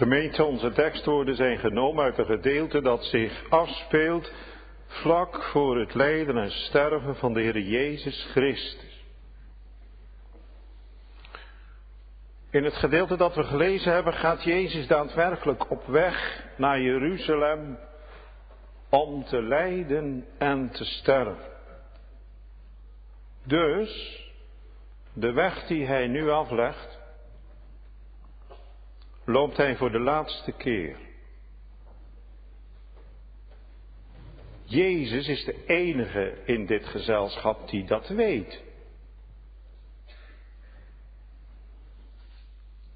Gemeente, onze tekstwoorden zijn genomen uit een gedeelte dat zich afspeelt vlak voor het lijden en sterven van de Heer Jezus Christus. In het gedeelte dat we gelezen hebben gaat Jezus daadwerkelijk op weg naar Jeruzalem om te lijden en te sterven. Dus de weg die hij nu aflegt, loopt hij voor de laatste keer. Jezus is de enige in dit gezelschap die dat weet.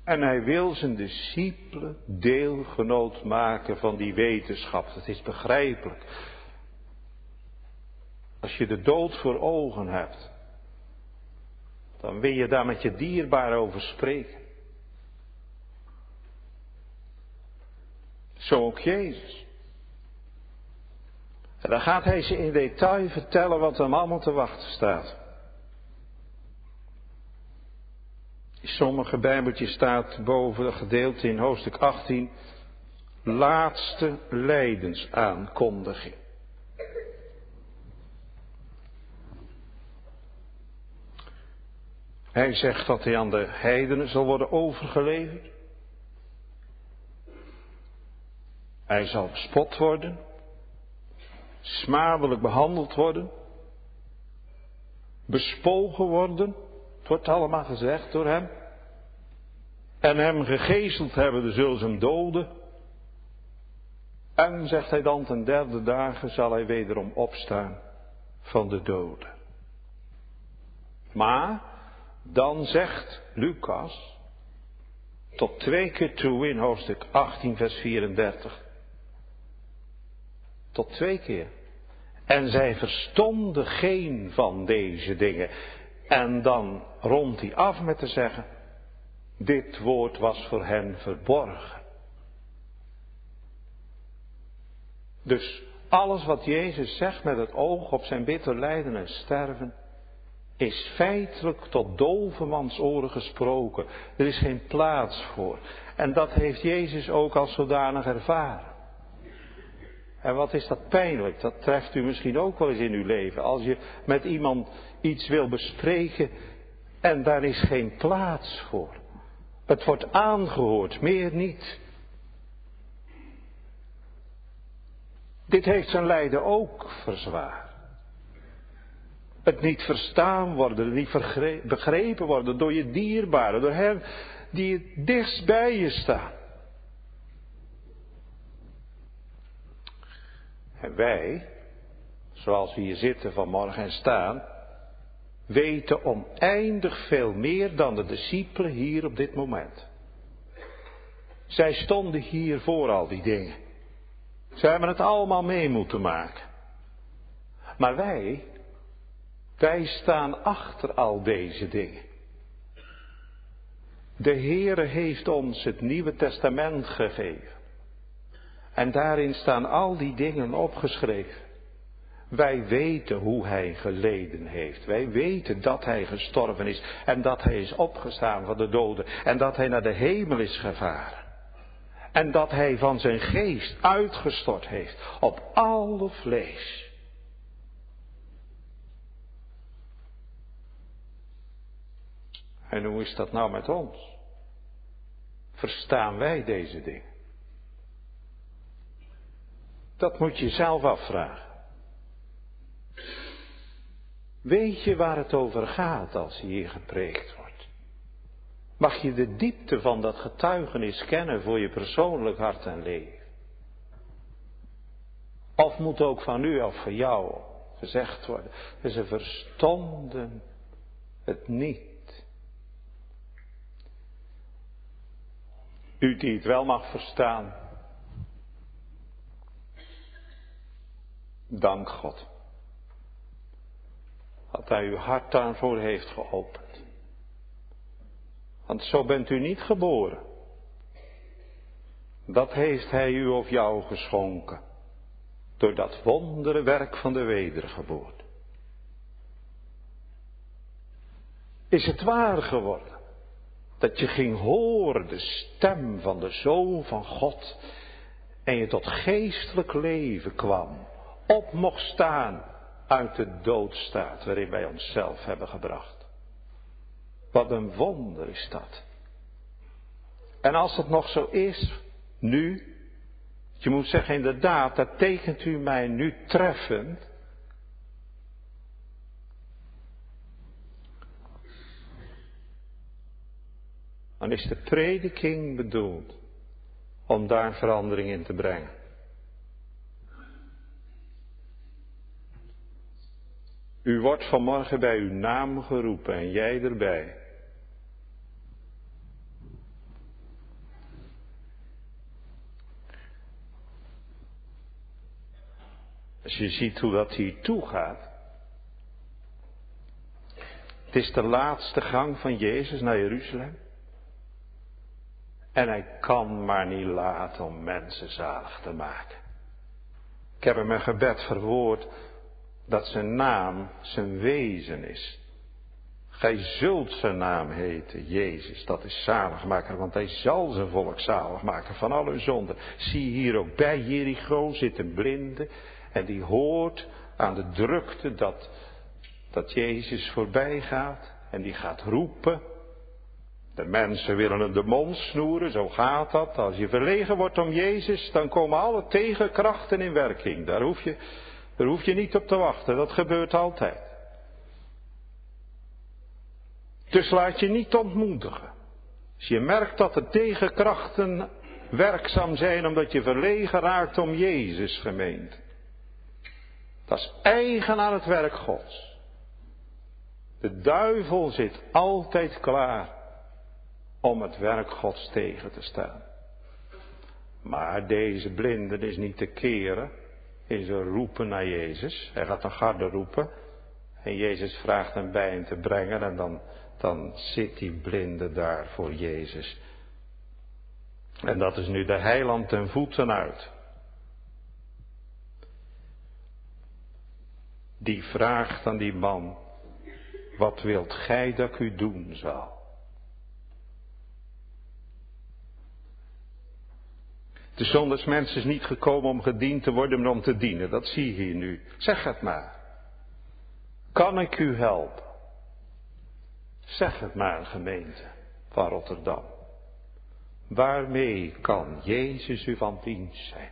En hij wil zijn discipelen deelgenoot maken van die wetenschap. Dat is begrijpelijk. Als je de dood voor ogen hebt, dan wil je daar met je dierbaar over spreken. Zo ook Jezus. En dan gaat hij ze in detail vertellen wat hem allemaal te wachten staat. In sommige bijbeltjes staat boven het gedeelte in hoofdstuk 18 laatste lijdensaankondiging. Hij zegt dat hij aan de heidenen zal worden overgeleverd. Hij zal bespot worden, smadelijk behandeld worden, bespogen worden, het wordt allemaal gezegd door hem. En hem gegezeld hebben, dan zullen ze hem doden. En, zegt hij dan, ten derde dagen zal hij wederom opstaan van de doden. Maar, dan zegt Lucas, tot twee keer toe in hoofdstuk 18, vers 34. Tot twee keer. En zij verstonden geen van deze dingen. En dan rondt hij af met te zeggen, dit woord was voor hen verborgen. Dus alles wat Jezus zegt met het oog op zijn bitter lijden en sterven, is feitelijk tot dovemans oren gesproken. Er is geen plaats voor. En dat heeft Jezus ook als zodanig ervaren. En wat is dat pijnlijk? Dat treft u misschien ook wel eens in uw leven. Als je met iemand iets wil bespreken en daar is geen plaats voor. Het wordt aangehoord, meer niet. Dit heeft zijn lijden ook verzwaard. Het niet verstaan worden, niet begrepen worden door je dierbaren, door hen die het dichtst bij je staan. En wij, zoals we hier zitten vanmorgen en staan, weten oneindig veel meer dan de discipelen hier op dit moment. Zij stonden hier voor al die dingen. Zij hebben het allemaal mee moeten maken. Maar wij, wij staan achter al deze dingen. De Heere heeft ons het Nieuwe Testament gegeven. En daarin staan al die dingen opgeschreven. Wij weten hoe hij geleden heeft. Wij weten dat hij gestorven is en dat hij is opgestaan van de doden en dat hij naar de hemel is gevaren. En dat hij van zijn geest uitgestort heeft op alle vlees. En hoe is dat nou met ons? Verstaan wij deze dingen? Dat moet je zelf afvragen. Weet je waar het over gaat als hier gepreekt wordt? Mag je de diepte van dat getuigenis kennen voor je persoonlijk hart en leven? Of moet ook van u of van jou gezegd worden, ze verstonden het niet. U die het wel mag verstaan, Dank God. Dat Hij uw hart daarvoor heeft geopend. Want zo bent u niet geboren. Dat heeft Hij u of jou geschonken. Door dat wondere werk van de wedergeboorte. Is het waar geworden? Dat je ging horen de stem van de Zoon van God. En je tot geestelijk leven kwam. Op mocht staan uit de doodstaat waarin wij onszelf hebben gebracht. Wat een wonder is dat. En als het nog zo is, nu, je moet zeggen inderdaad, dat tekent u mij nu treffend. Dan is de prediking bedoeld om daar verandering in te brengen. U wordt vanmorgen bij uw naam geroepen en jij erbij. Als je ziet hoe dat hier toe gaat. Het is de laatste gang van Jezus naar Jeruzalem. En hij kan maar niet laten om mensen zalig te maken. Ik heb hem een gebed verwoord dat zijn naam zijn wezen is. Gij zult zijn naam heten, Jezus, dat is zaligmaker, want hij zal zijn volk zalig maken van al hun zonden. Zie hier ook bij Jericho zit een blinde en die hoort aan de drukte dat, dat Jezus voorbij gaat en die gaat roepen. De mensen willen hem de mond snoeren, zo gaat dat. Als je verlegen wordt om Jezus, dan komen alle tegenkrachten in werking. Daar hoef je, daar hoef je niet op te wachten, dat gebeurt altijd. Dus laat je niet ontmoedigen. Als je merkt dat de tegenkrachten werkzaam zijn omdat je verlegen raakt om Jezus gemeend. Dat is eigen aan het werk Gods. De duivel zit altijd klaar om het werk Gods tegen te staan. Maar deze blinden is niet te keren is een roepen naar Jezus. Hij gaat een garde roepen. En Jezus vraagt hem bij hem te brengen. En dan, dan zit die blinde daar voor Jezus. En dat is nu de heiland ten voeten uit. Die vraagt aan die man, wat wilt gij dat ik u doen zal? De zondagsmens is niet gekomen om gediend te worden, maar om te dienen. Dat zie je hier nu. Zeg het maar. Kan ik u helpen? Zeg het maar, gemeente van Rotterdam. Waarmee kan Jezus u van dienst zijn?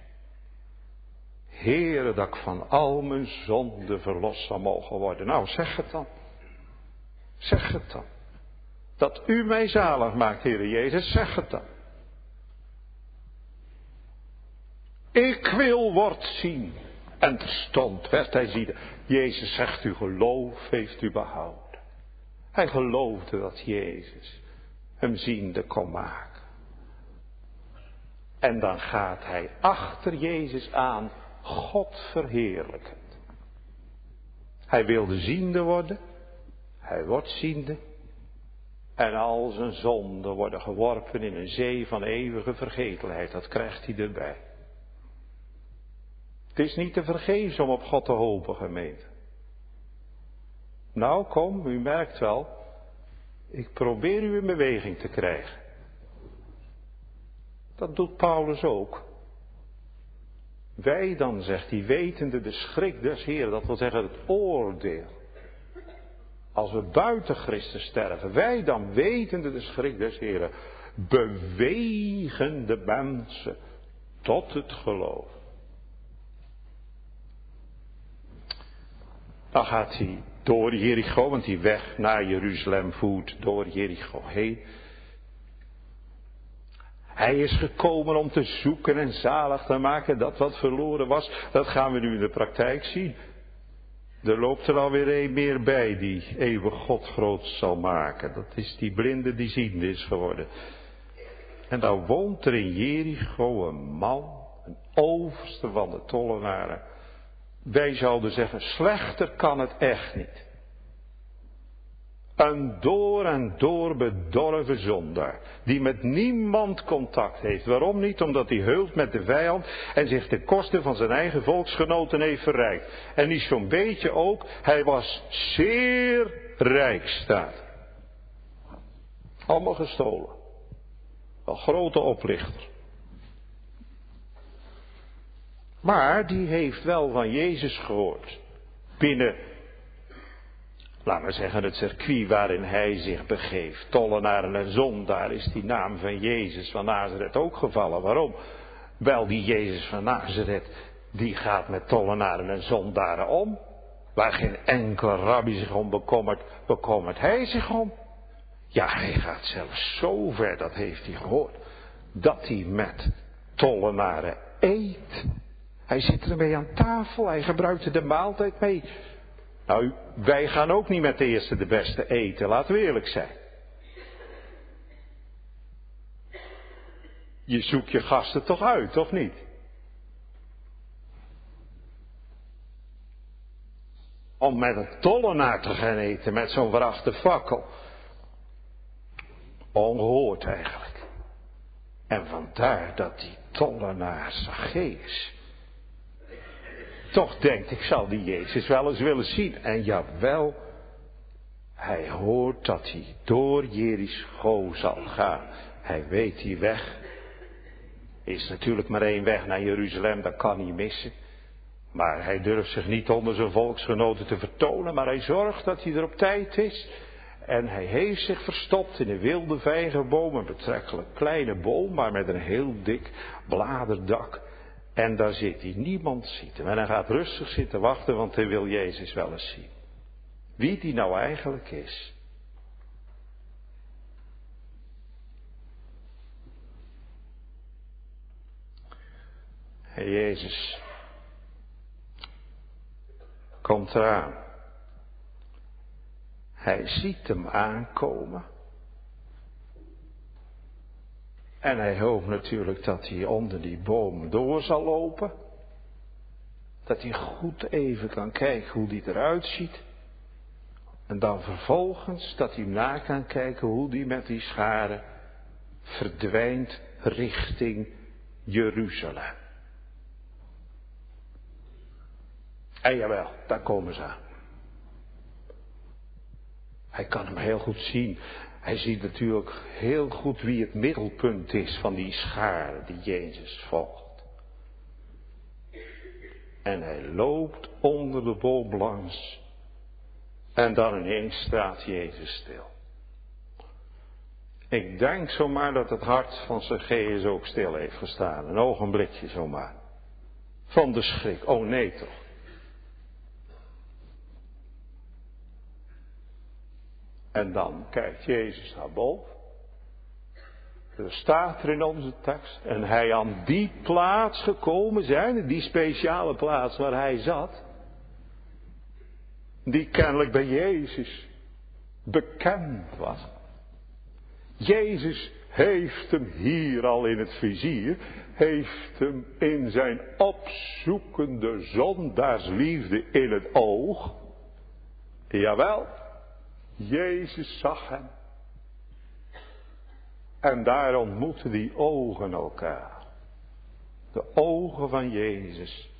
Heere, dat ik van al mijn zonden verlost zal mogen worden. Nou, zeg het dan. Zeg het dan. Dat u mij zalig maakt, Heere Jezus, zeg het dan. Ik wil wordt zien. En terstond werd hij zien. Jezus zegt, uw geloof heeft u behouden. Hij geloofde dat Jezus hem ziende kon maken. En dan gaat hij achter Jezus aan, God verheerlijkend. Hij wilde ziende worden, hij wordt ziende. En al zijn zonden worden geworpen in een zee van eeuwige vergetelheid, dat krijgt hij erbij. Het is niet te vergeven om op God te hopen, gemeente. Nou, kom, u merkt wel, ik probeer u in beweging te krijgen. Dat doet Paulus ook. Wij dan, zegt hij, wetende de schrik des Heer, dat wil zeggen het oordeel. Als we buiten Christus sterven, wij dan wetende de schrik des Heeren, bewegen de mensen tot het geloof. Dan gaat hij door Jericho, want die weg naar Jeruzalem voert door Jericho heen. Hij is gekomen om te zoeken en zalig te maken dat wat verloren was. Dat gaan we nu in de praktijk zien. Er loopt er alweer een meer bij die eeuwig God groot zal maken. Dat is die blinde die ziende is geworden. En dan woont er in Jericho een man, een overste van de tollenaren. Wij zouden zeggen, slechter kan het echt niet. Een door en door bedorven zondaar, die met niemand contact heeft. Waarom niet? Omdat hij heult met de vijand en zich ten koste van zijn eigen volksgenoten heeft verrijkt. En niet zo'n beetje ook, hij was zeer rijk, staat. Allemaal gestolen. Een grote oplichter. Maar die heeft wel van Jezus gehoord. Binnen, laten we zeggen, het circuit waarin hij zich begeeft. Tollenaren en zondaar is die naam van Jezus van Nazareth ook gevallen. Waarom? Wel, die Jezus van Nazareth, die gaat met tollenaren en zondaren om. Waar geen enkele rabbi zich om bekommert, bekommert hij zich om. Ja, hij gaat zelfs zo ver, dat heeft hij gehoord, dat hij met tollenaren eet. Hij zit ermee aan tafel, hij gebruikt er de maaltijd mee. Nou, wij gaan ook niet met de eerste de beste eten, laten we eerlijk zijn. Je zoekt je gasten toch uit, of niet? Om met een tollenaar te gaan eten, met zo'n verachte fakkel. Ongehoord eigenlijk. En vandaar dat die tollenaar Zacchaeus toch denkt, ik zal die Jezus wel eens willen zien. En jawel, hij hoort dat hij door Jericho zal gaan. Hij weet die weg. Is natuurlijk maar één weg naar Jeruzalem, dat kan hij missen. Maar hij durft zich niet onder zijn volksgenoten te vertonen, maar hij zorgt dat hij er op tijd is. En hij heeft zich verstopt in een wilde vijgenboom, een betrekkelijk kleine boom, maar met een heel dik bladerdak. En daar zit hij, niemand ziet hem. En hij gaat rustig zitten wachten, want hij wil Jezus wel eens zien. Wie die nou eigenlijk is. Hey Jezus komt eraan. Hij ziet hem aankomen. En hij hoopt natuurlijk dat hij onder die boom door zal lopen. Dat hij goed even kan kijken hoe die eruit ziet. En dan vervolgens dat hij na kan kijken hoe die met die scharen verdwijnt richting Jeruzalem. En jawel, daar komen ze aan. Hij kan hem heel goed zien. Hij ziet natuurlijk heel goed wie het middelpunt is van die schaar die Jezus volgt. En hij loopt onder de boom langs. En dan ineens staat Jezus stil. Ik denk zomaar dat het hart van Zacchaeus ook stil heeft gestaan. Een ogenblikje zomaar. Van de schrik. Oh nee toch. En dan kijkt Jezus naar boven. Er staat er in onze tekst. En hij aan die plaats gekomen zijn, die speciale plaats waar hij zat. Die kennelijk bij Jezus bekend was. Jezus heeft hem hier al in het vizier, heeft hem in zijn opzoekende zondaarsliefde in het oog. Jawel, Jezus zag hem. En daar ontmoeten die ogen elkaar. De ogen van Jezus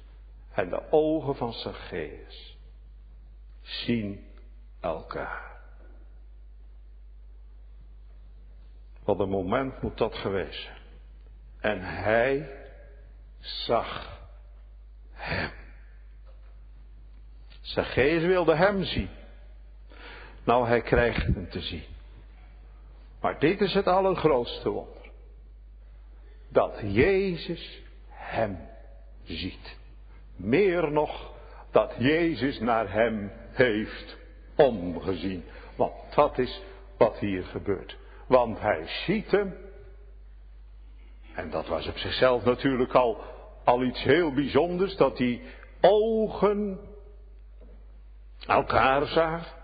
en de ogen van Zacchaeus zien elkaar. Wat een moment moet dat geweest zijn. En hij zag hem. Zacchaeus wilde hem zien. Nou, hij krijgt hem te zien. Maar dit is het allergrootste wonder. Dat Jezus hem ziet. Meer nog, dat Jezus naar hem heeft omgezien. Want dat is wat hier gebeurt. Want hij ziet hem. En dat was op zichzelf natuurlijk al, al iets heel bijzonders. Dat die ogen elkaar zagen.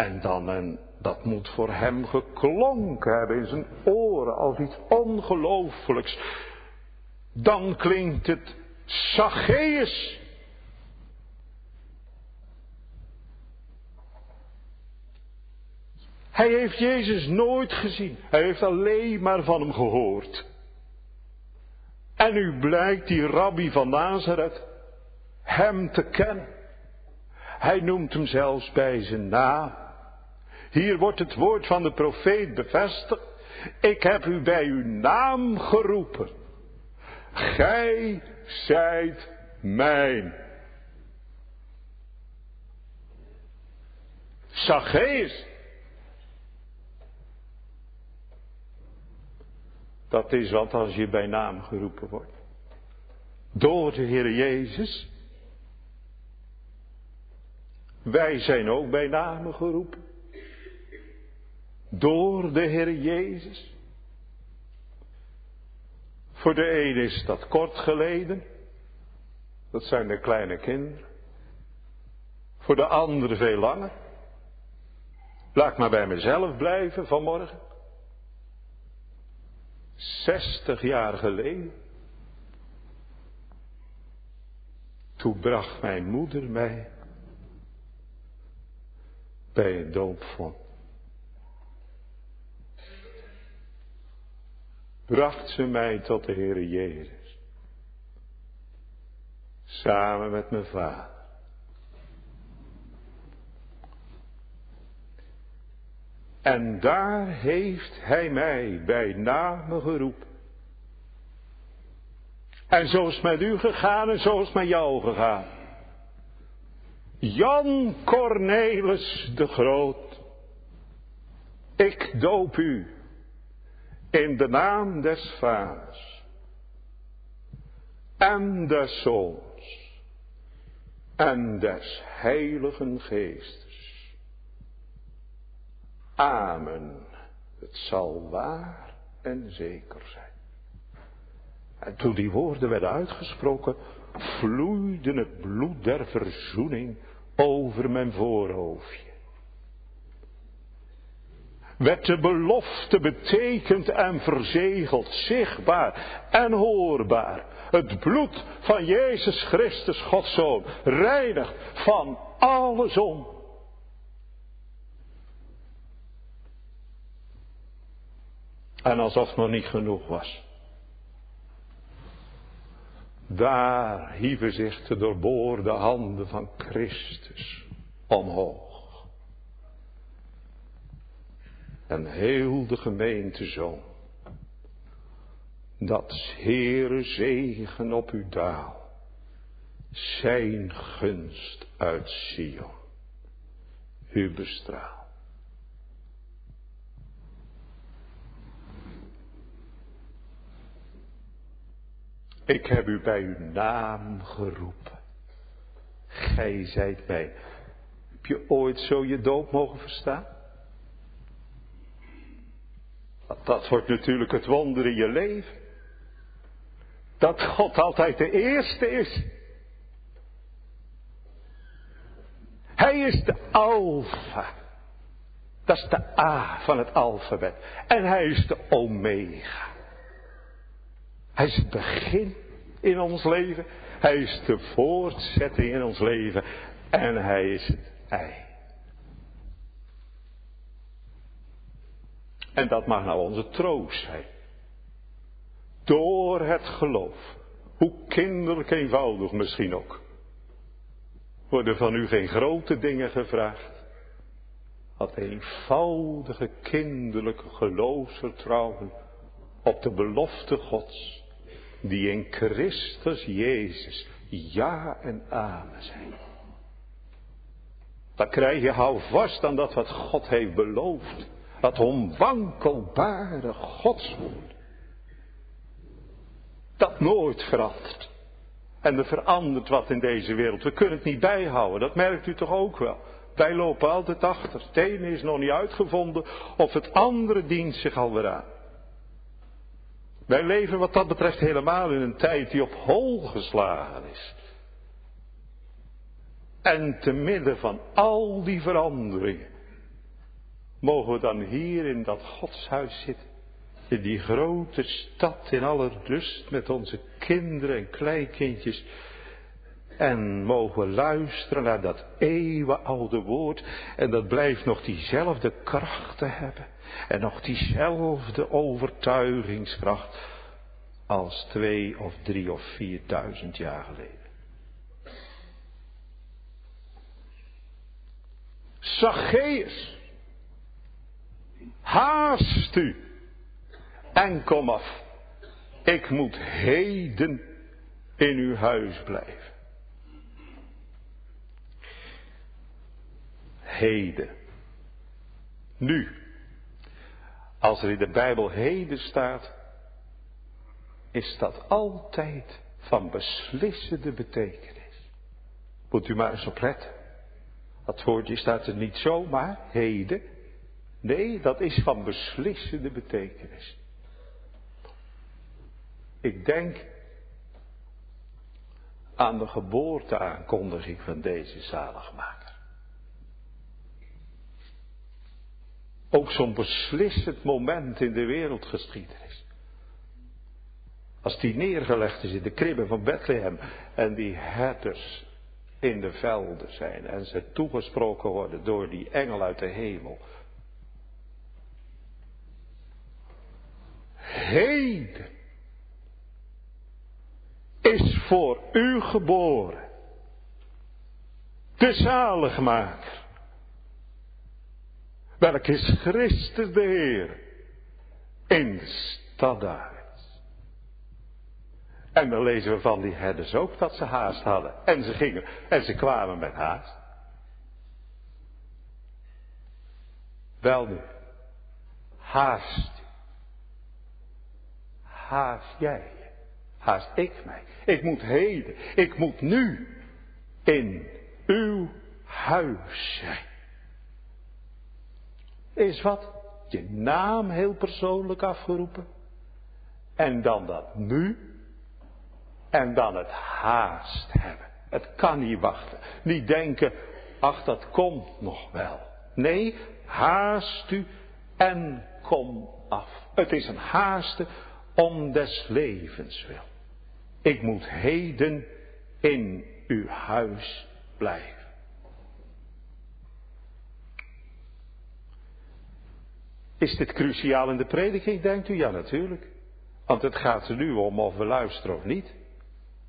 En dan, en dat moet voor hem geklonken hebben in zijn oren als iets ongelooflijks. Dan klinkt het Zacchaeus. Hij heeft Jezus nooit gezien. Hij heeft alleen maar van hem gehoord. En nu blijkt die rabbi van Nazareth hem te kennen. Hij noemt hem zelfs bij zijn naam. Hier wordt het woord van de profeet bevestigd. Ik heb u bij uw naam geroepen. Gij zijt mijn. Zacchaeus. Dat is wat als je bij naam geroepen wordt. Door de Heer Jezus. Wij zijn ook bij naam geroepen. Door de Heer Jezus. Voor de een is dat kort geleden. Dat zijn de kleine kinderen. Voor de andere veel langer. Laat maar bij mezelf blijven vanmorgen. Zestig jaar geleden. Toen bracht mijn moeder mij bij een doopvond. Bracht ze mij tot de Heere Jezus. Samen met mijn vader. En daar heeft hij mij bij name geroepen. En zo is met u gegaan en zo is met jou gegaan. Jan Cornelis de Groot. Ik doop u in de naam des Vaders en des Zoons en des Heiligen Geestes. Amen. Het zal waar en zeker zijn. En toen die woorden werden uitgesproken, vloeide het bloed der verzoening over mijn voorhoofdje. Werd de belofte betekend en verzegeld, zichtbaar en hoorbaar. Het bloed van Jezus Christus, Gods Zoon, reinigt van alle zon. En alsof het nog niet genoeg was. Daar hieven zich de doorboorde handen van Christus omhoog. En heel de gemeente zo. Dat Heere zegen op u daal. Zijn gunst uit Sion. U bestraalt. Ik heb u bij uw naam geroepen. Gij zijt mij. Heb je ooit zo je doop mogen verstaan? Dat wordt natuurlijk het wonder in je leven. Dat God altijd de eerste is. Hij is de alfa. Dat is de A van het alfabet. En hij is de omega. Hij is het begin in ons leven. Hij is de voortzetting in ons leven. En hij is het ei. En dat mag nou onze troost zijn. Door het geloof. Hoe kinderlijk eenvoudig misschien ook. Worden van u geen grote dingen gevraagd. Dat eenvoudige kinderlijke geloofsvertrouwen op de belofte Gods die in Christus Jezus ja en amen zijn. Dan krijg je hou vast aan dat wat God heeft beloofd. Dat onwankelbare godswoord. Dat nooit verandert. En er verandert wat in deze wereld. We kunnen het niet bijhouden. Dat merkt u toch ook wel. Wij lopen altijd achter. Het ene is nog niet uitgevonden. Of het andere dient zich alweer aan. Wij leven wat dat betreft helemaal in een tijd die op hol geslagen is. En te midden van al die veranderingen mogen we dan hier in dat godshuis zitten. In die grote stad in alle rust met onze kinderen en kleinkindjes. En mogen we luisteren naar dat eeuwenoude woord. En dat blijft nog diezelfde krachten hebben. En nog diezelfde overtuigingskracht als twee of drie of vierduizend jaar geleden. Zacchaeus. Haast u en kom af. Ik moet heden in uw huis blijven. Heden. Nu. Als er in de Bijbel heden staat, is dat altijd van beslissende betekenis. Moet u maar eens opletten. Dat woordje staat er niet zomaar, heden. Nee, dat is van beslissende betekenis. Ik denk aan de geboorteaankondiging van deze zaligmaker. Ook zo'n beslissend moment in de wereldgeschiedenis. Als die neergelegd is in de kribben van Bethlehem en die herders in de velden zijn en ze toegesproken worden door die engel uit de hemel. Heden is voor u geboren de zaligmaker. Welk is Christus de Heer in de stad. En dan lezen we van die herders ook dat ze haast hadden. En ze gingen en ze kwamen met haast. Wel nu, haast. Haast jij. Haast ik mij. Ik moet heden, ik moet nu in uw huis zijn. Is wat? Je naam heel persoonlijk afgeroepen. En dan dat nu en dan het haast hebben. Het kan niet wachten. Niet denken, ach dat komt nog wel. Nee, haast u en kom af. Het is een haaste om des levens wil. Ik moet heden in uw huis blijven. Is dit cruciaal in de prediking, denkt u? Ja, natuurlijk. Want het gaat er nu om of we luisteren of niet.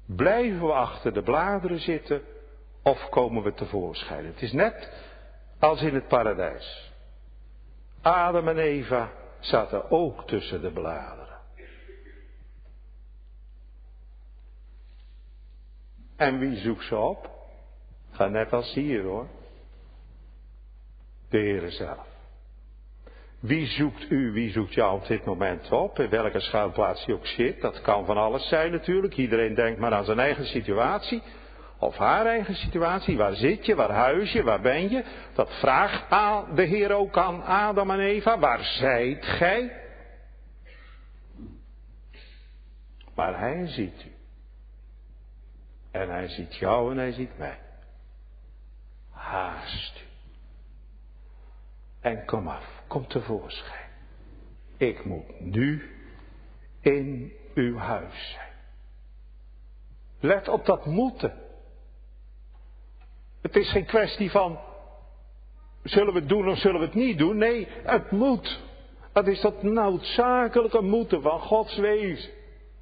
Blijven we achter de bladeren zitten of komen we tevoorschijn? Het is net als in het paradijs. Adam en Eva zaten ook tussen de bladeren. En wie zoekt ze op? Ga net als hier hoor. De Heere zelf. Wie zoekt u, wie zoekt jou op dit moment op? In welke schuilplaats je ook zit. Dat kan van alles zijn natuurlijk. Iedereen denkt maar aan zijn eigen situatie. Of haar eigen situatie. Waar zit je? Waar huis je? Waar ben je? Dat vraagt de Heer ook aan Adam en Eva. Waar zijt gij? Maar hij ziet u. En hij ziet jou en hij ziet mij. Haast u. En kom af komt tevoorschijn. Ik moet nu in uw huis zijn. Let op dat moeten. Het is geen kwestie van zullen we het doen of zullen we het niet doen. Nee, het moet. Dat is dat noodzakelijke moeten van Gods wezen.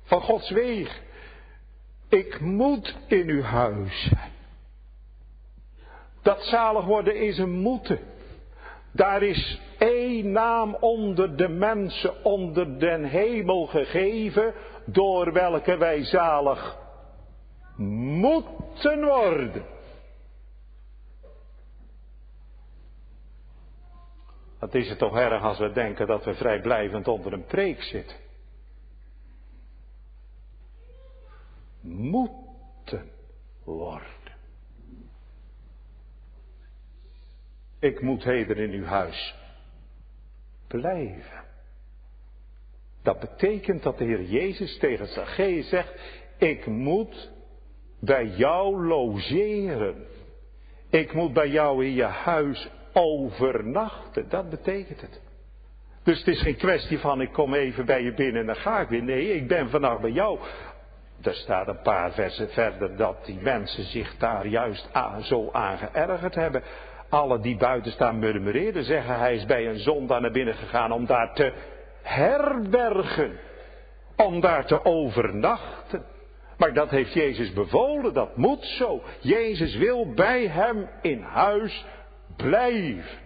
Van Gods weg. Ik moet in uw huis zijn. Dat zalig worden is een moeten. Daar is één naam onder de mensen, onder den hemel gegeven, door welke wij zalig moeten worden. Wat is het toch erg als we denken dat we vrijblijvend onder een preek zitten. Moeten worden. Ik moet heden in uw huis blijven. Dat betekent dat de Heer Jezus tegen Zacchaeus zegt, ik moet bij jou logeren. Ik moet bij jou in je huis overnachten. Dat betekent het. Dus het is geen kwestie van ik kom even bij je binnen en dan ga ik weer. Nee, ik ben vannacht bij jou. Er staat een paar versen verder dat die mensen zich daar juist zo aan geërgerd hebben. Alle die buiten staan murmureerden, zeggen hij is bij een zondaar naar binnen gegaan om daar te herbergen. Om daar te overnachten. Maar dat heeft Jezus bevolen, dat moet zo. Jezus wil bij hem in huis blijven.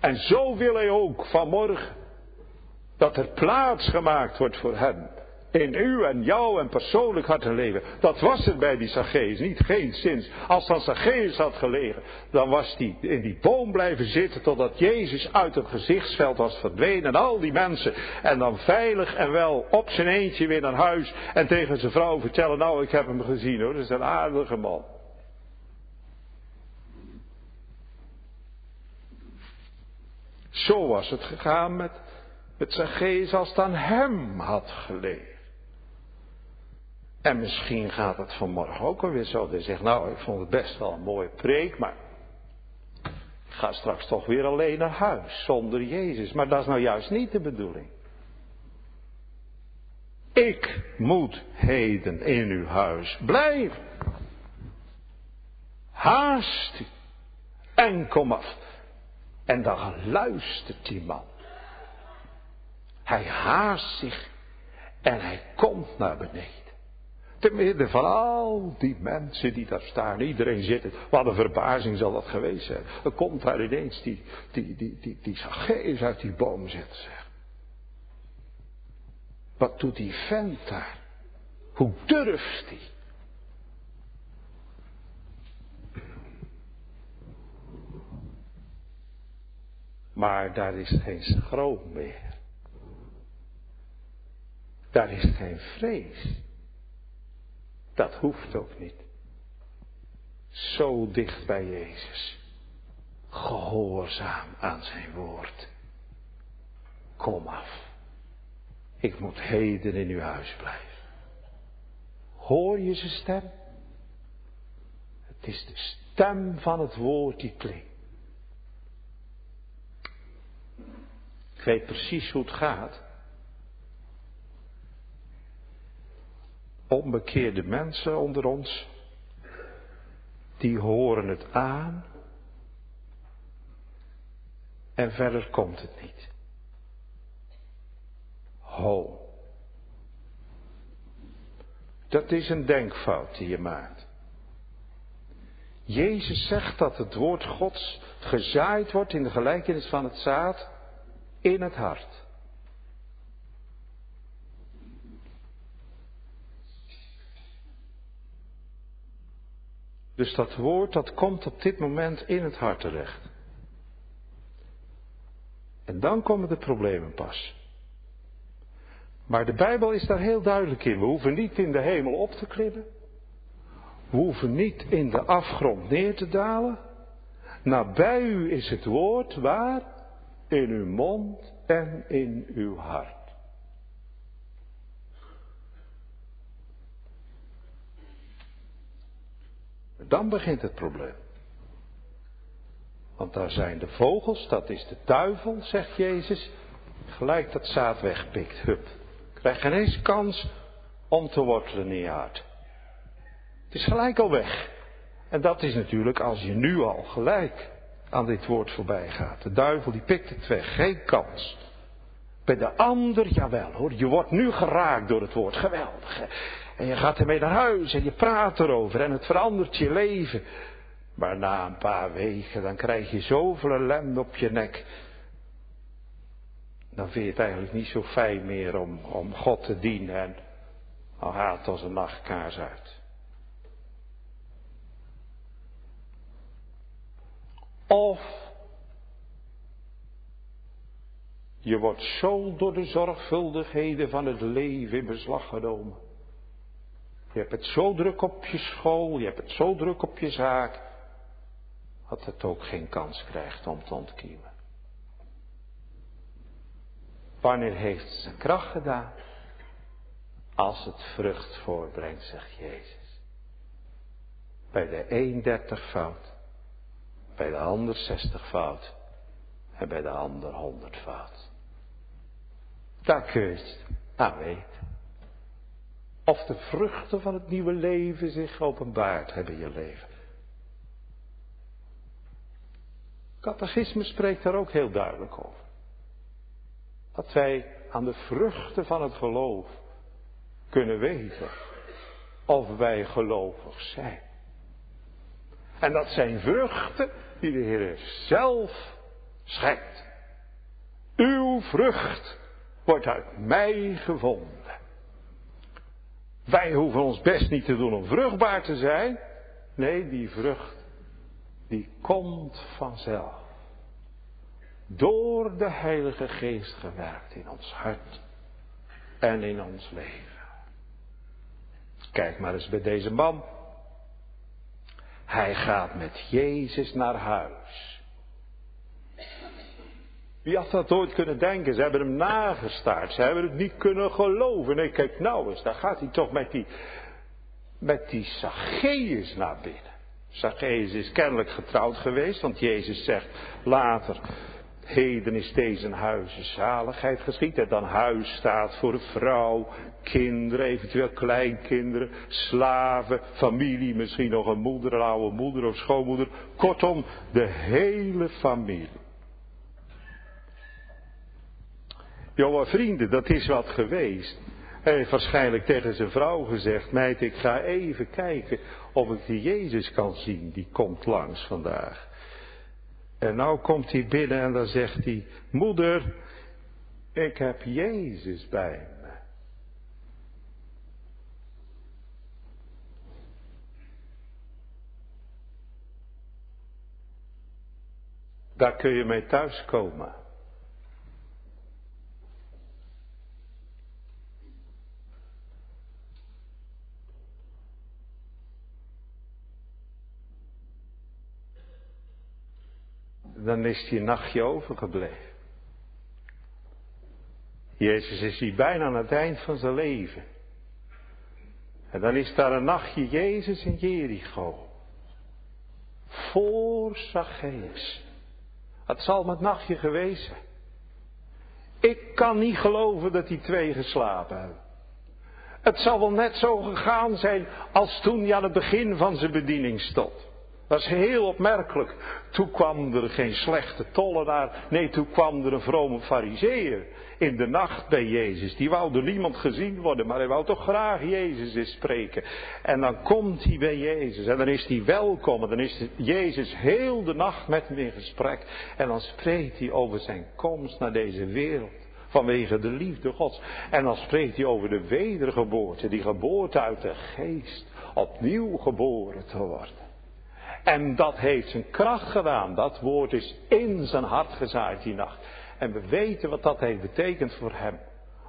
En zo wil hij ook vanmorgen dat er plaats gemaakt wordt voor hem. In u en jou en persoonlijk hart en leven. Dat was er bij die Zacchaeus niet, geen zins. Als dan Zacchaeus had gelegen, dan was hij in die boom blijven zitten totdat Jezus uit het gezichtsveld was verdwenen. En al die mensen. En dan veilig en wel op zijn eentje weer naar huis. En tegen zijn vrouw vertellen, nou ik heb hem gezien hoor, dat is een aardige man. Zo was het gegaan met het Zacchaeus als het aan hem had gelegen. En misschien gaat het vanmorgen ook alweer zo. Hij zegt, nou, ik vond het best wel een mooie preek, maar ik ga straks toch weer alleen naar huis, zonder Jezus. Maar dat is nou juist niet de bedoeling. Ik moet heden in uw huis blijven. Haast u en kom af. En dan luistert die man. Hij haast zich en hij komt naar beneden. Te midden van al die mensen die daar staan. Iedereen zit het. Wat een verbazing zal dat geweest zijn. Er komt daar ineens die, die, die, die, die Zacchaeus uit die boom zitten. Zeg. Wat doet die vent daar? Hoe durft hij? Maar daar is geen schroom meer. Daar is geen vrees. Dat hoeft ook niet. Zo dicht bij Jezus. Gehoorzaam aan zijn woord. Kom af. Ik moet heden in uw huis blijven. Hoor je zijn stem? Het is de stem van het woord die klinkt. Ik weet precies hoe het gaat. Onbekeerde mensen onder ons, die horen het aan en verder komt het niet. Ho. Dat is een denkfout die je maakt. Jezus zegt dat het woord Gods gezaaid wordt in de gelijkenis van het zaad in het hart. Dus dat woord dat komt op dit moment in het hart terecht. En dan komen de problemen pas. Maar de Bijbel is daar heel duidelijk in. We hoeven niet in de hemel op te klimmen. We hoeven niet in de afgrond neer te dalen. Nabij u is het woord waar? In uw mond en in uw hart. Dan begint het probleem. Want daar zijn de vogels, dat is de duivel, zegt Jezus, gelijk dat zaad wegpikt. Hup. Krijg geen eens kans om te wortelen in je hart. Het is gelijk al weg. En dat is natuurlijk als je nu al gelijk aan dit woord voorbij gaat. De duivel die pikt het weg, geen kans. Bij de ander, jawel hoor, je wordt nu geraakt door het woord. Geweldig. En je gaat ermee naar huis en je praat erover en het verandert je leven. Maar na een paar weken, dan krijg je zoveel ellende op je nek. Dan vind je het eigenlijk niet zo fijn meer om, om God te dienen en al gaat als een nachtkaars uit. Of je wordt zo door de zorgvuldigheden van het leven in beslag genomen je hebt het zo druk op je school, je hebt het zo druk op je zaak, dat het ook geen kans krijgt om te ontkiemen. Wanneer heeft het zijn kracht gedaan? Als het vrucht voorbrengt, zegt Jezus. Bij de een dertig fout, bij de ander zestig fout en bij de ander honderd fout. Daar kun je het aan weten. Of de vruchten van het nieuwe leven zich openbaard hebben in je leven. Catechisme spreekt daar ook heel duidelijk over. Dat wij aan de vruchten van het geloof kunnen weten of wij gelovig zijn. En dat zijn vruchten die de Heer zelf schijnt. Uw vrucht wordt uit mij gevonden. Wij hoeven ons best niet te doen om vruchtbaar te zijn. Nee, die vrucht, die komt vanzelf. Door de Heilige Geest gewerkt in ons hart en in ons leven. Kijk maar eens bij deze man. Hij gaat met Jezus naar huis. Wie had dat ooit kunnen denken? Ze hebben hem nagestaard. Ze hebben het niet kunnen geloven. Nee, kijk nou eens, daar gaat hij toch met die, met die Zacchaeus naar binnen. Zacchaeus is kennelijk getrouwd geweest, want Jezus zegt later, Heden is deze huizen zaligheid geschied. En dan huis staat voor vrouw, kinderen, eventueel kleinkinderen, slaven, familie, misschien nog een moeder, een oude moeder of schoonmoeder. Kortom, de hele familie. Jonge vrienden, dat is wat geweest. Hij heeft waarschijnlijk tegen zijn vrouw gezegd, meid, ik ga even kijken of ik die Jezus kan zien, die komt langs vandaag. En nou komt hij binnen en dan zegt hij, moeder, ik heb Jezus bij me. Daar kun je mee thuiskomen. Dan is een nachtje overgebleven. Jezus is hier bijna aan het eind van zijn leven. En dan is daar een nachtje Jezus in Jericho. Voor Zacchaeus. Het zal met nachtje geweest zijn. Ik kan niet geloven dat die twee geslapen hebben. Het zal wel net zo gegaan zijn als toen hij aan het begin van zijn bediening stond. Dat is heel opmerkelijk. Toen kwam er geen slechte tollenaar. Nee, toen kwam er een vrome fariseer in de nacht bij Jezus. Die wou door niemand gezien worden, maar hij wou toch graag Jezus eens spreken. En dan komt hij bij Jezus en dan is hij welkom. En dan is Jezus heel de nacht met hem in gesprek. En dan spreekt hij over zijn komst naar deze wereld vanwege de liefde Gods. En dan spreekt hij over de wedergeboorte, die geboorte uit de geest, opnieuw geboren te worden. En dat heeft zijn kracht gedaan. Dat woord is in zijn hart gezaaid die nacht. En we weten wat dat heeft betekend voor hem.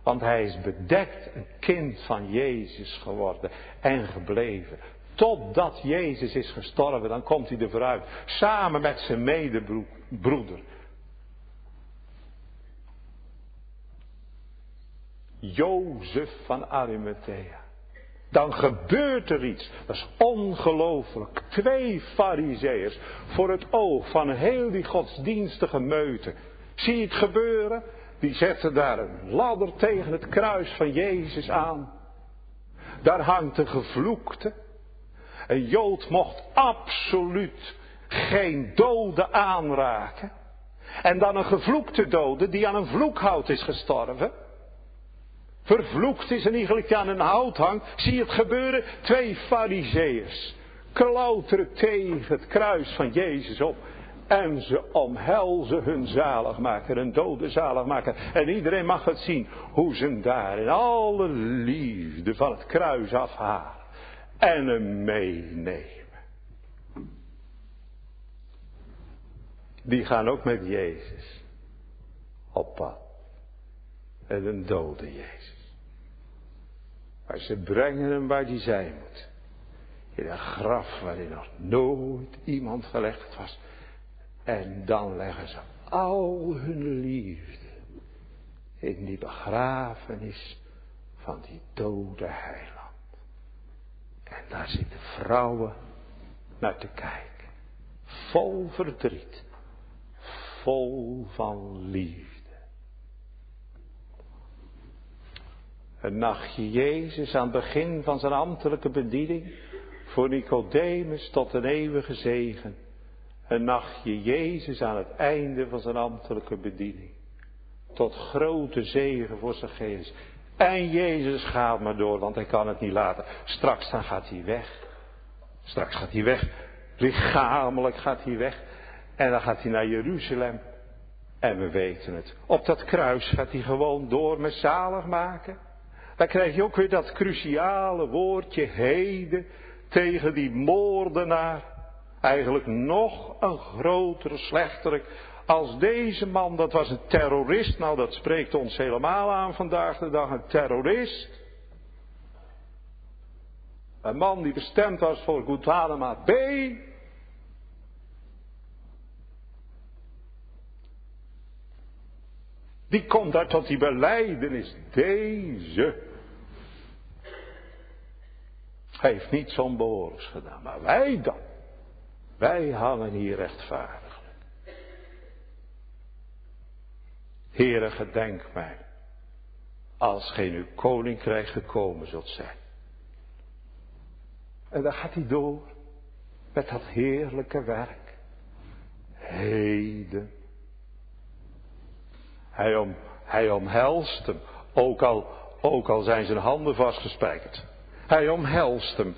Want hij is bedekt een kind van Jezus geworden en gebleven. Totdat Jezus is gestorven, dan komt hij er vooruit. Samen met zijn medebroeder. Jozef van Arimathea dan gebeurt er iets. Dat is ongelooflijk. Twee fariseërs voor het oog van heel die godsdienstige meute. Zie je het gebeuren? Die zetten daar een ladder tegen het kruis van Jezus aan. Daar hangt een gevloekte. Een Jood mocht absoluut geen dode aanraken. En dan een gevloekte dode die aan een vloekhout is gestorven. Vervloekt is en eigenlijk aan een hout hangt. Zie het gebeuren? Twee fariseeërs klauteren tegen het kruis van Jezus op. En ze omhelzen hun zaligmaker, een dode zaligmaker. En iedereen mag het zien hoe ze daar in alle liefde van het kruis afhalen. En hem meenemen. Die gaan ook met Jezus op pad. En een dode Jezus. Maar ze brengen hem waar hij zijn moet. In een graf waarin nog nooit iemand gelegd was. En dan leggen ze al hun liefde in die begrafenis van die dode heiland. En daar zitten vrouwen naar te kijken. Vol verdriet. Vol van liefde. Een nachtje Jezus aan het begin van zijn ambtelijke bediening. Voor Nicodemus tot een eeuwige zegen. Een nachtje Jezus aan het einde van zijn ambtelijke bediening. Tot grote zegen voor zijn geest. En Jezus gaat maar door, want hij kan het niet laten. Straks dan gaat hij weg. Straks gaat hij weg. Lichamelijk gaat hij weg. En dan gaat hij naar Jeruzalem. En we weten het. Op dat kruis gaat hij gewoon door met zalig maken. Dan krijg je ook weer dat cruciale woordje heden tegen die moordenaar. Eigenlijk nog een grotere slechterik als deze man, dat was een terrorist. Nou, dat spreekt ons helemaal aan vandaag de dag, een terrorist. Een man die bestemd was voor Guantanamo B. Die komt daar tot die beleidenis. Deze. Hij heeft niets onbehoorlijks gedaan. Maar wij dan. Wij hangen hier rechtvaardiglijk. Heere, gedenk mij. Als geen uw koninkrijk gekomen zult zijn. En dan gaat hij door met dat heerlijke werk. Heden. Hij, om, hij omhelst hem, ook al, ook al zijn zijn handen vastgespijkerd. Hij omhelst hem.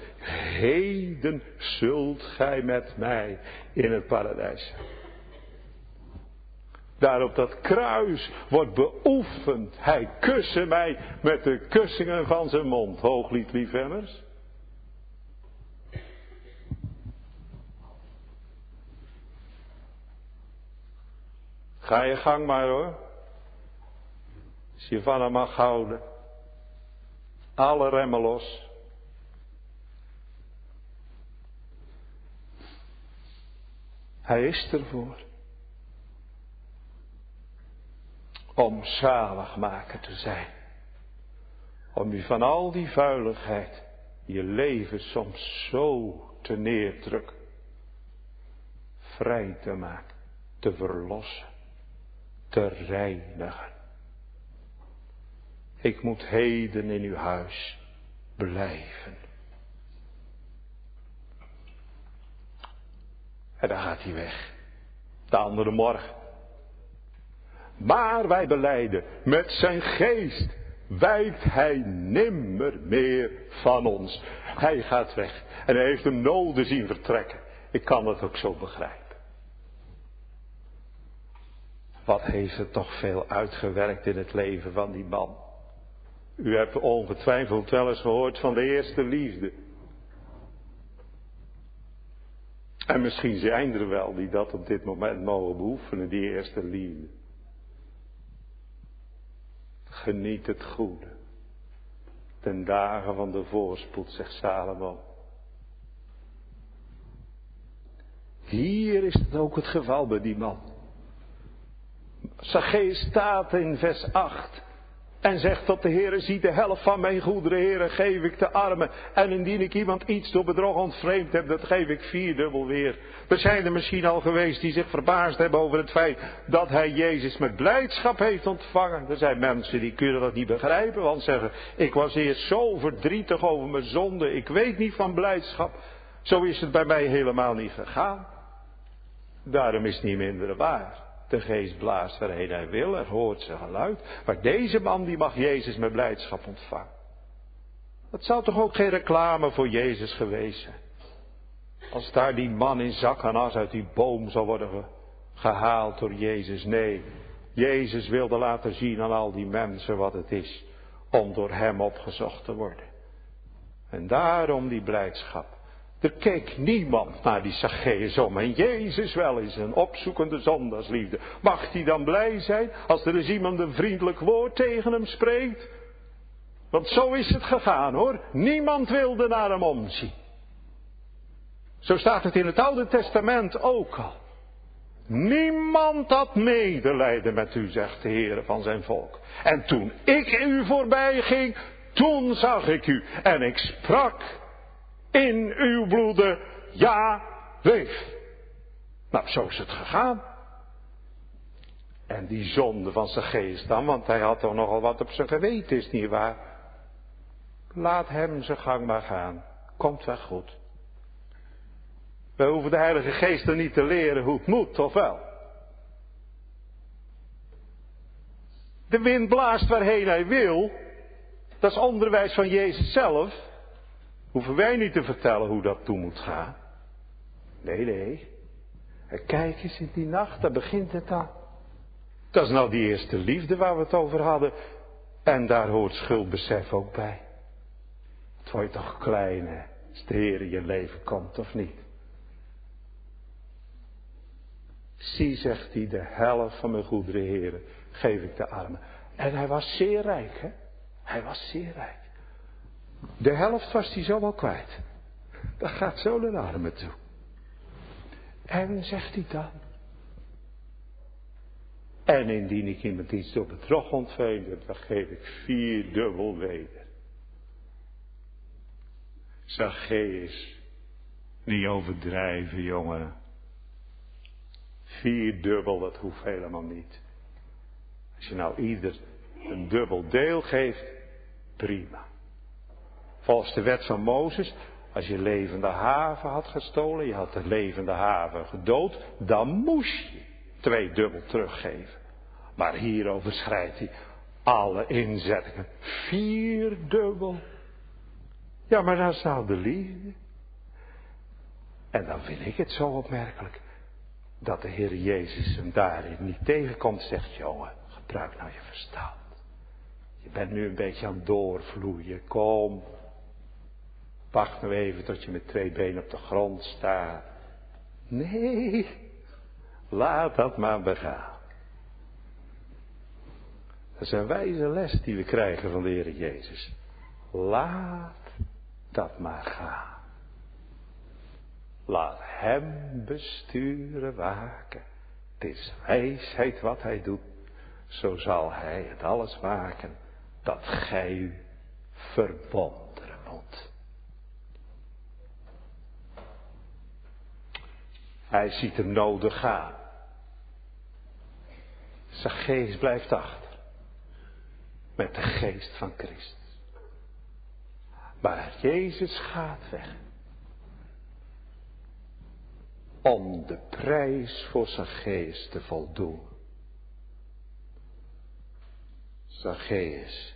Heden zult gij met mij in het paradijs Daar op dat kruis wordt beoefend. Hij kussen mij met de kussingen van zijn mond. Hooglied liefhebbers. Ga je gang maar hoor. Als je van hem mag houden. Alle remmen los. Hij is ervoor. Om zaligmaker te zijn. Om je van al die vuiligheid, je leven soms zo te neerdrukken, vrij te maken, te verlossen te reinigen. Ik moet heden in uw huis blijven. En dan gaat hij weg. De andere morgen. Maar wij beleiden, met zijn geest wijkt hij nimmer meer van ons. Hij gaat weg en hij heeft hem nodig zien vertrekken. Ik kan dat ook zo begrijpen. Wat heeft het toch veel uitgewerkt in het leven van die man. U hebt ongetwijfeld wel eens gehoord van de eerste liefde. En misschien zijn er wel die dat op dit moment mogen beoefenen, die eerste liefde. Geniet het goede. Ten dagen van de voorspoed, zegt Salomo. Hier is het ook het geval bij die man. Zacchaeus staat in vers 8 en zegt tot de Heere, zie de helft van mijn goederen, Heere, geef ik de armen. En indien ik iemand iets door bedrog ontvreemd heb, dat geef ik vierdubbel weer. Er zijn er misschien al geweest die zich verbaasd hebben over het feit dat hij Jezus met blijdschap heeft ontvangen. Er zijn mensen die kunnen dat niet begrijpen, want zeggen, ik was eerst zo verdrietig over mijn zonde, ik weet niet van blijdschap. Zo is het bij mij helemaal niet gegaan. Daarom is het niet minder waar. De geest blaast waarheen hij wil, er hoort zijn geluid. Maar deze man die mag Jezus met blijdschap ontvangen. Dat zou toch ook geen reclame voor Jezus geweest zijn. Als daar die man in zak en as uit die boom zou worden gehaald door Jezus. Nee, Jezus wilde laten zien aan al die mensen wat het is om door hem opgezocht te worden. En daarom die blijdschap. Er keek niemand naar die Zacchaeus om. En Jezus wel is een opzoekende zondagsliefde. Mag hij dan blij zijn als er eens iemand een vriendelijk woord tegen hem spreekt? Want zo is het gegaan hoor. Niemand wilde naar hem omzien. Zo staat het in het Oude Testament ook al. Niemand had medelijden met u, zegt de Heer van zijn volk. En toen ik u voorbij ging, toen zag ik u en ik sprak in uw bloeden, ja, leef. Nou, zo is het gegaan. En die zonde van zijn geest dan, want hij had toch nogal wat op zijn geweten, is niet waar? Laat hem zijn gang maar gaan. Komt wel goed. We hoeven de Heilige Geest er niet te leren hoe het moet, of wel? De wind blaast waarheen hij wil. Dat is onderwijs van Jezus zelf. Hoeven wij niet te vertellen hoe dat toe moet gaan. Nee, nee. kijk eens in die nacht, daar begint het al. Dat is nou die eerste liefde waar we het over hadden. En daar hoort schuldbesef ook bij. Het wordt toch klein, hè? Als de Heer in je leven komt, of niet? Zie, zegt hij, de helft van mijn goederen heren geef ik de armen. En hij was zeer rijk, hè? Hij was zeer rijk. De helft was hij zo wel kwijt. Dat gaat zo de armen toe. En zegt hij dan. En indien ik iemand iets door bedrog ontveen, dan geef ik vier dubbel weder. Zacchaeus, niet overdrijven, jongen. Vier dubbel, dat hoeft helemaal niet. Als je nou ieder een dubbel deel geeft, prima. Volgens de wet van Mozes, als je levende haven had gestolen, je had de levende haven gedood, dan moest je twee dubbel teruggeven. Maar hier overschrijdt hij alle inzettingen. Vier dubbel. Ja, maar is nou de liefde. En dan vind ik het zo opmerkelijk dat de Heer Jezus hem daarin niet tegenkomt, zegt jongen, gebruik nou je verstand. Je bent nu een beetje aan het doorvloeien, kom. Wacht nou even tot je met twee benen op de grond staat. Nee, laat dat maar begaan. Dat is een wijze les die we krijgen van de Heer Jezus. Laat dat maar gaan. Laat hem besturen, waken. Het is wijsheid wat hij doet. Zo zal hij het alles waken dat gij u verwonderen moet. Hij ziet hem nodig gaan. Geest blijft achter. Met de geest van Christus. Maar Jezus gaat weg om de prijs voor geest te voldoen. Zacchaeus,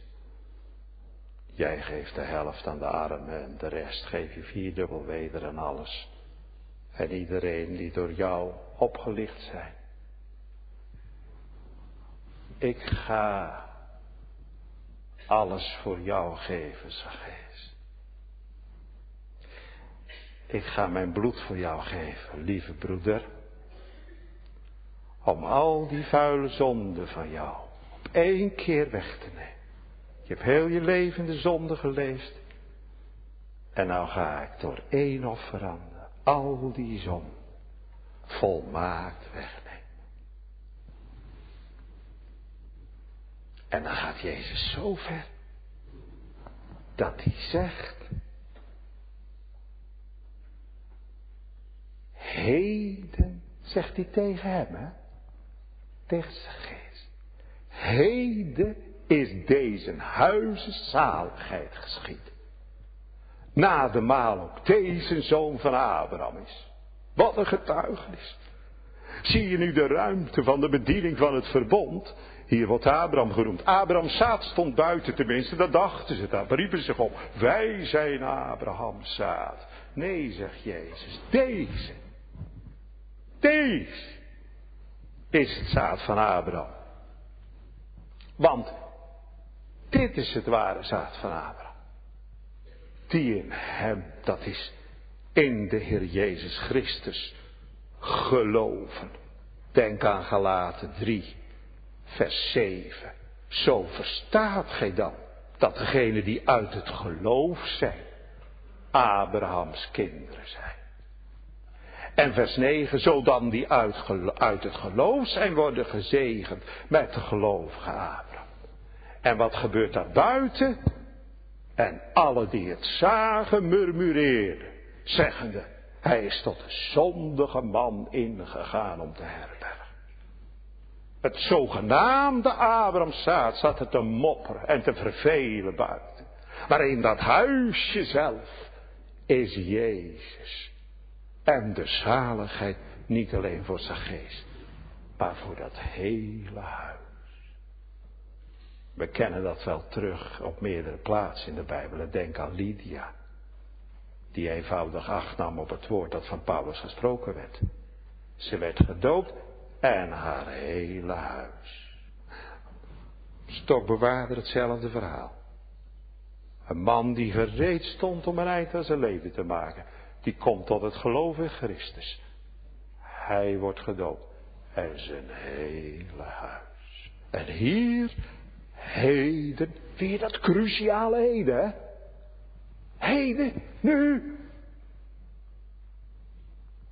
jij geeft de helft aan de armen en de rest geef je vierdubbel weder en alles. En iedereen die door jou opgelicht zijn. Ik ga alles voor jou geven, Zacchaeus. Ik ga mijn bloed voor jou geven, lieve broeder. Om al die vuile zonden van jou op één keer weg te nemen. Je hebt heel je leven de zonde geleefd. En nou ga ik door één offer aan al die zon volmaakt wegnemen. En dan gaat Jezus zo ver dat hij zegt, Heden, zegt hij tegen hem, hè? Tegen zijn geest. Heden is deze huizen zaligheid geschied. Na de maal ook deze zoon van Abraham is. Wat een getuigenis. Zie je nu de ruimte van de bediening van het verbond? Hier wordt Abraham genoemd. Abraham's zaad stond buiten tenminste, dat dachten ze, daar riepen ze zich op. Wij zijn Abrahams zaad. Nee, zegt Jezus, deze deze is het zaad van Abraham. Want dit is het ware zaad van Abraham. Die in hem, dat is in de Heer Jezus Christus, geloven. Denk aan Galaten 3, vers 7. Zo verstaat gij dan dat degenen die uit het geloof zijn, Abrahams kinderen zijn. En vers 9, zodan die uit, het geloof zijn worden gezegend met de gelovige Abraham. En wat gebeurt daar buiten? En alle die het zagen murmureerden, zeggende, hij is tot de zondige man ingegaan om te herbergen. Het zogenaamde Abrahamzaad zat er te mopperen en te vervelen buiten. Maar in dat huisje zelf is Jezus en de zaligheid niet alleen voor zijn geest, maar voor dat hele huis. We kennen dat wel terug op meerdere plaatsen in de Bijbel. Denk aan Lydia, die eenvoudig acht nam op het woord dat van Paulus gesproken werd. Ze werd gedoopt en haar hele huis. Stokbewaarder hetzelfde verhaal. Een man die gereed stond om een eind aan zijn leven te maken. Die komt tot het geloof in Christus. Hij wordt gedood. En zijn hele huis. En hier, heden, weer dat cruciale heden, hè? Heden, nu.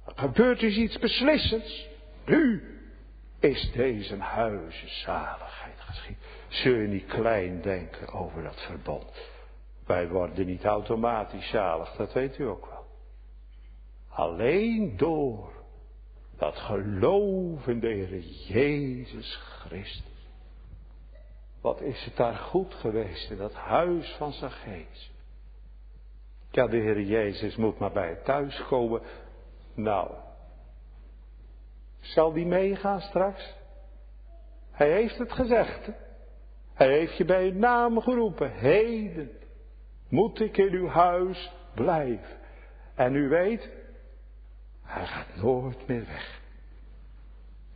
Er gebeurt dus iets beslissends. Nu is deze huizen zaligheid geschied. Zul je niet klein denken over dat verbond. Wij worden niet automatisch zalig, dat weet u ook wel. Alleen door dat geloof in de Heer Jezus Christus. Wat is het daar goed geweest in dat huis van Zacchaeus. Ja, de Heer Jezus moet maar bij het thuis komen. Nou, zal die meegaan straks? Hij heeft het gezegd. Hij heeft je bij je naam geroepen. Heden moet ik in uw huis blijven. En u weet, hij gaat nooit meer weg.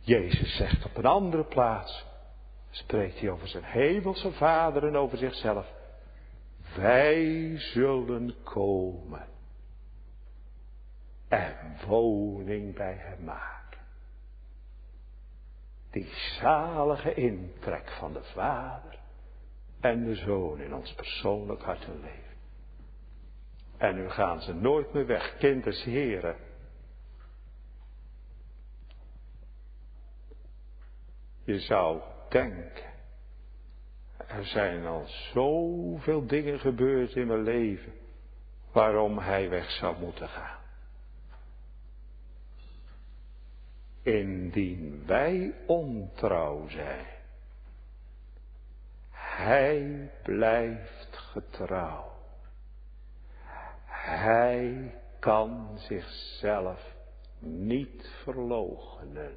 Jezus zegt op een andere plaats, spreekt hij over zijn hemelse vader en over zichzelf. Wij zullen komen en woning bij hem maken. Die zalige intrek van de Vader en de Zoon in ons persoonlijk hart en leven. En nu gaan ze nooit meer weg, kinders heren. Je zou denken, er zijn al zoveel dingen gebeurd in mijn leven waarom hij weg zou moeten gaan. Indien wij ontrouw zijn, hij blijft getrouw. Hij kan zichzelf niet verloochenen.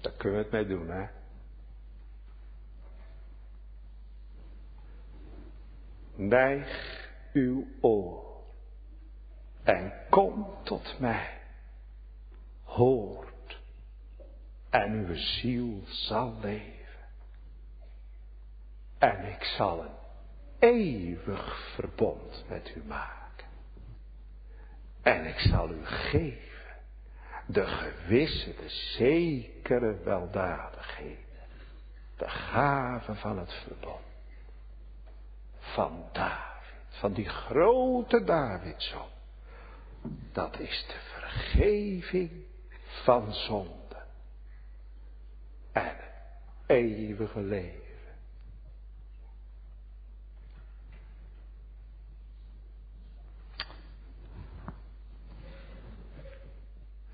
Daar kunnen we het mee doen, hè? Neig uw oor en kom tot mij. Hoort en uw ziel zal leven. En ik zal een eeuwig verbond met u maken. En ik zal u geven de gewisse, de zekere weldadigheden. De gave van het verbond. Van David, van die grote Davidzoon. Dat is de vergeving van zonde. En het eeuwige leven.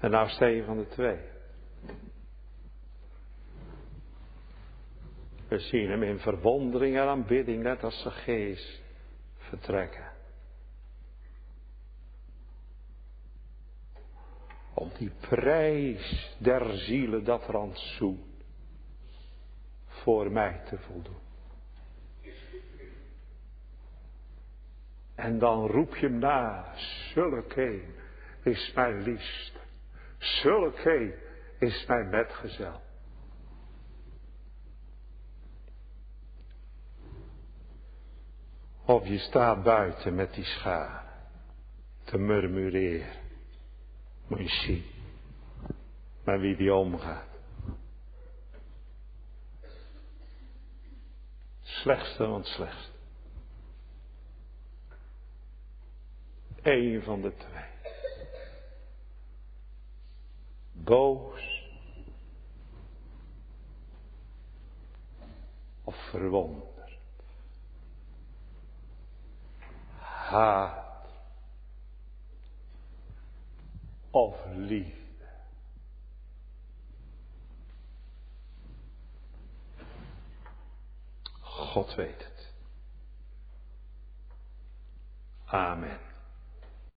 En nou steen van de twee. We zien hem in verwondering en aanbidding, net als zijn geest, vertrekken. Om die prijs der zielen, dat rantsoen, voor mij te voldoen. En dan roep je na, zulke is mijn liefste. Zulke is mijn metgezel. Of je staat buiten met die schaar te murmureren. Moet je zien met wie die omgaat. Slechtste van het slechtste. Eén van de twee boos of verwonderd. Haat of liefde. God weet het. Amen.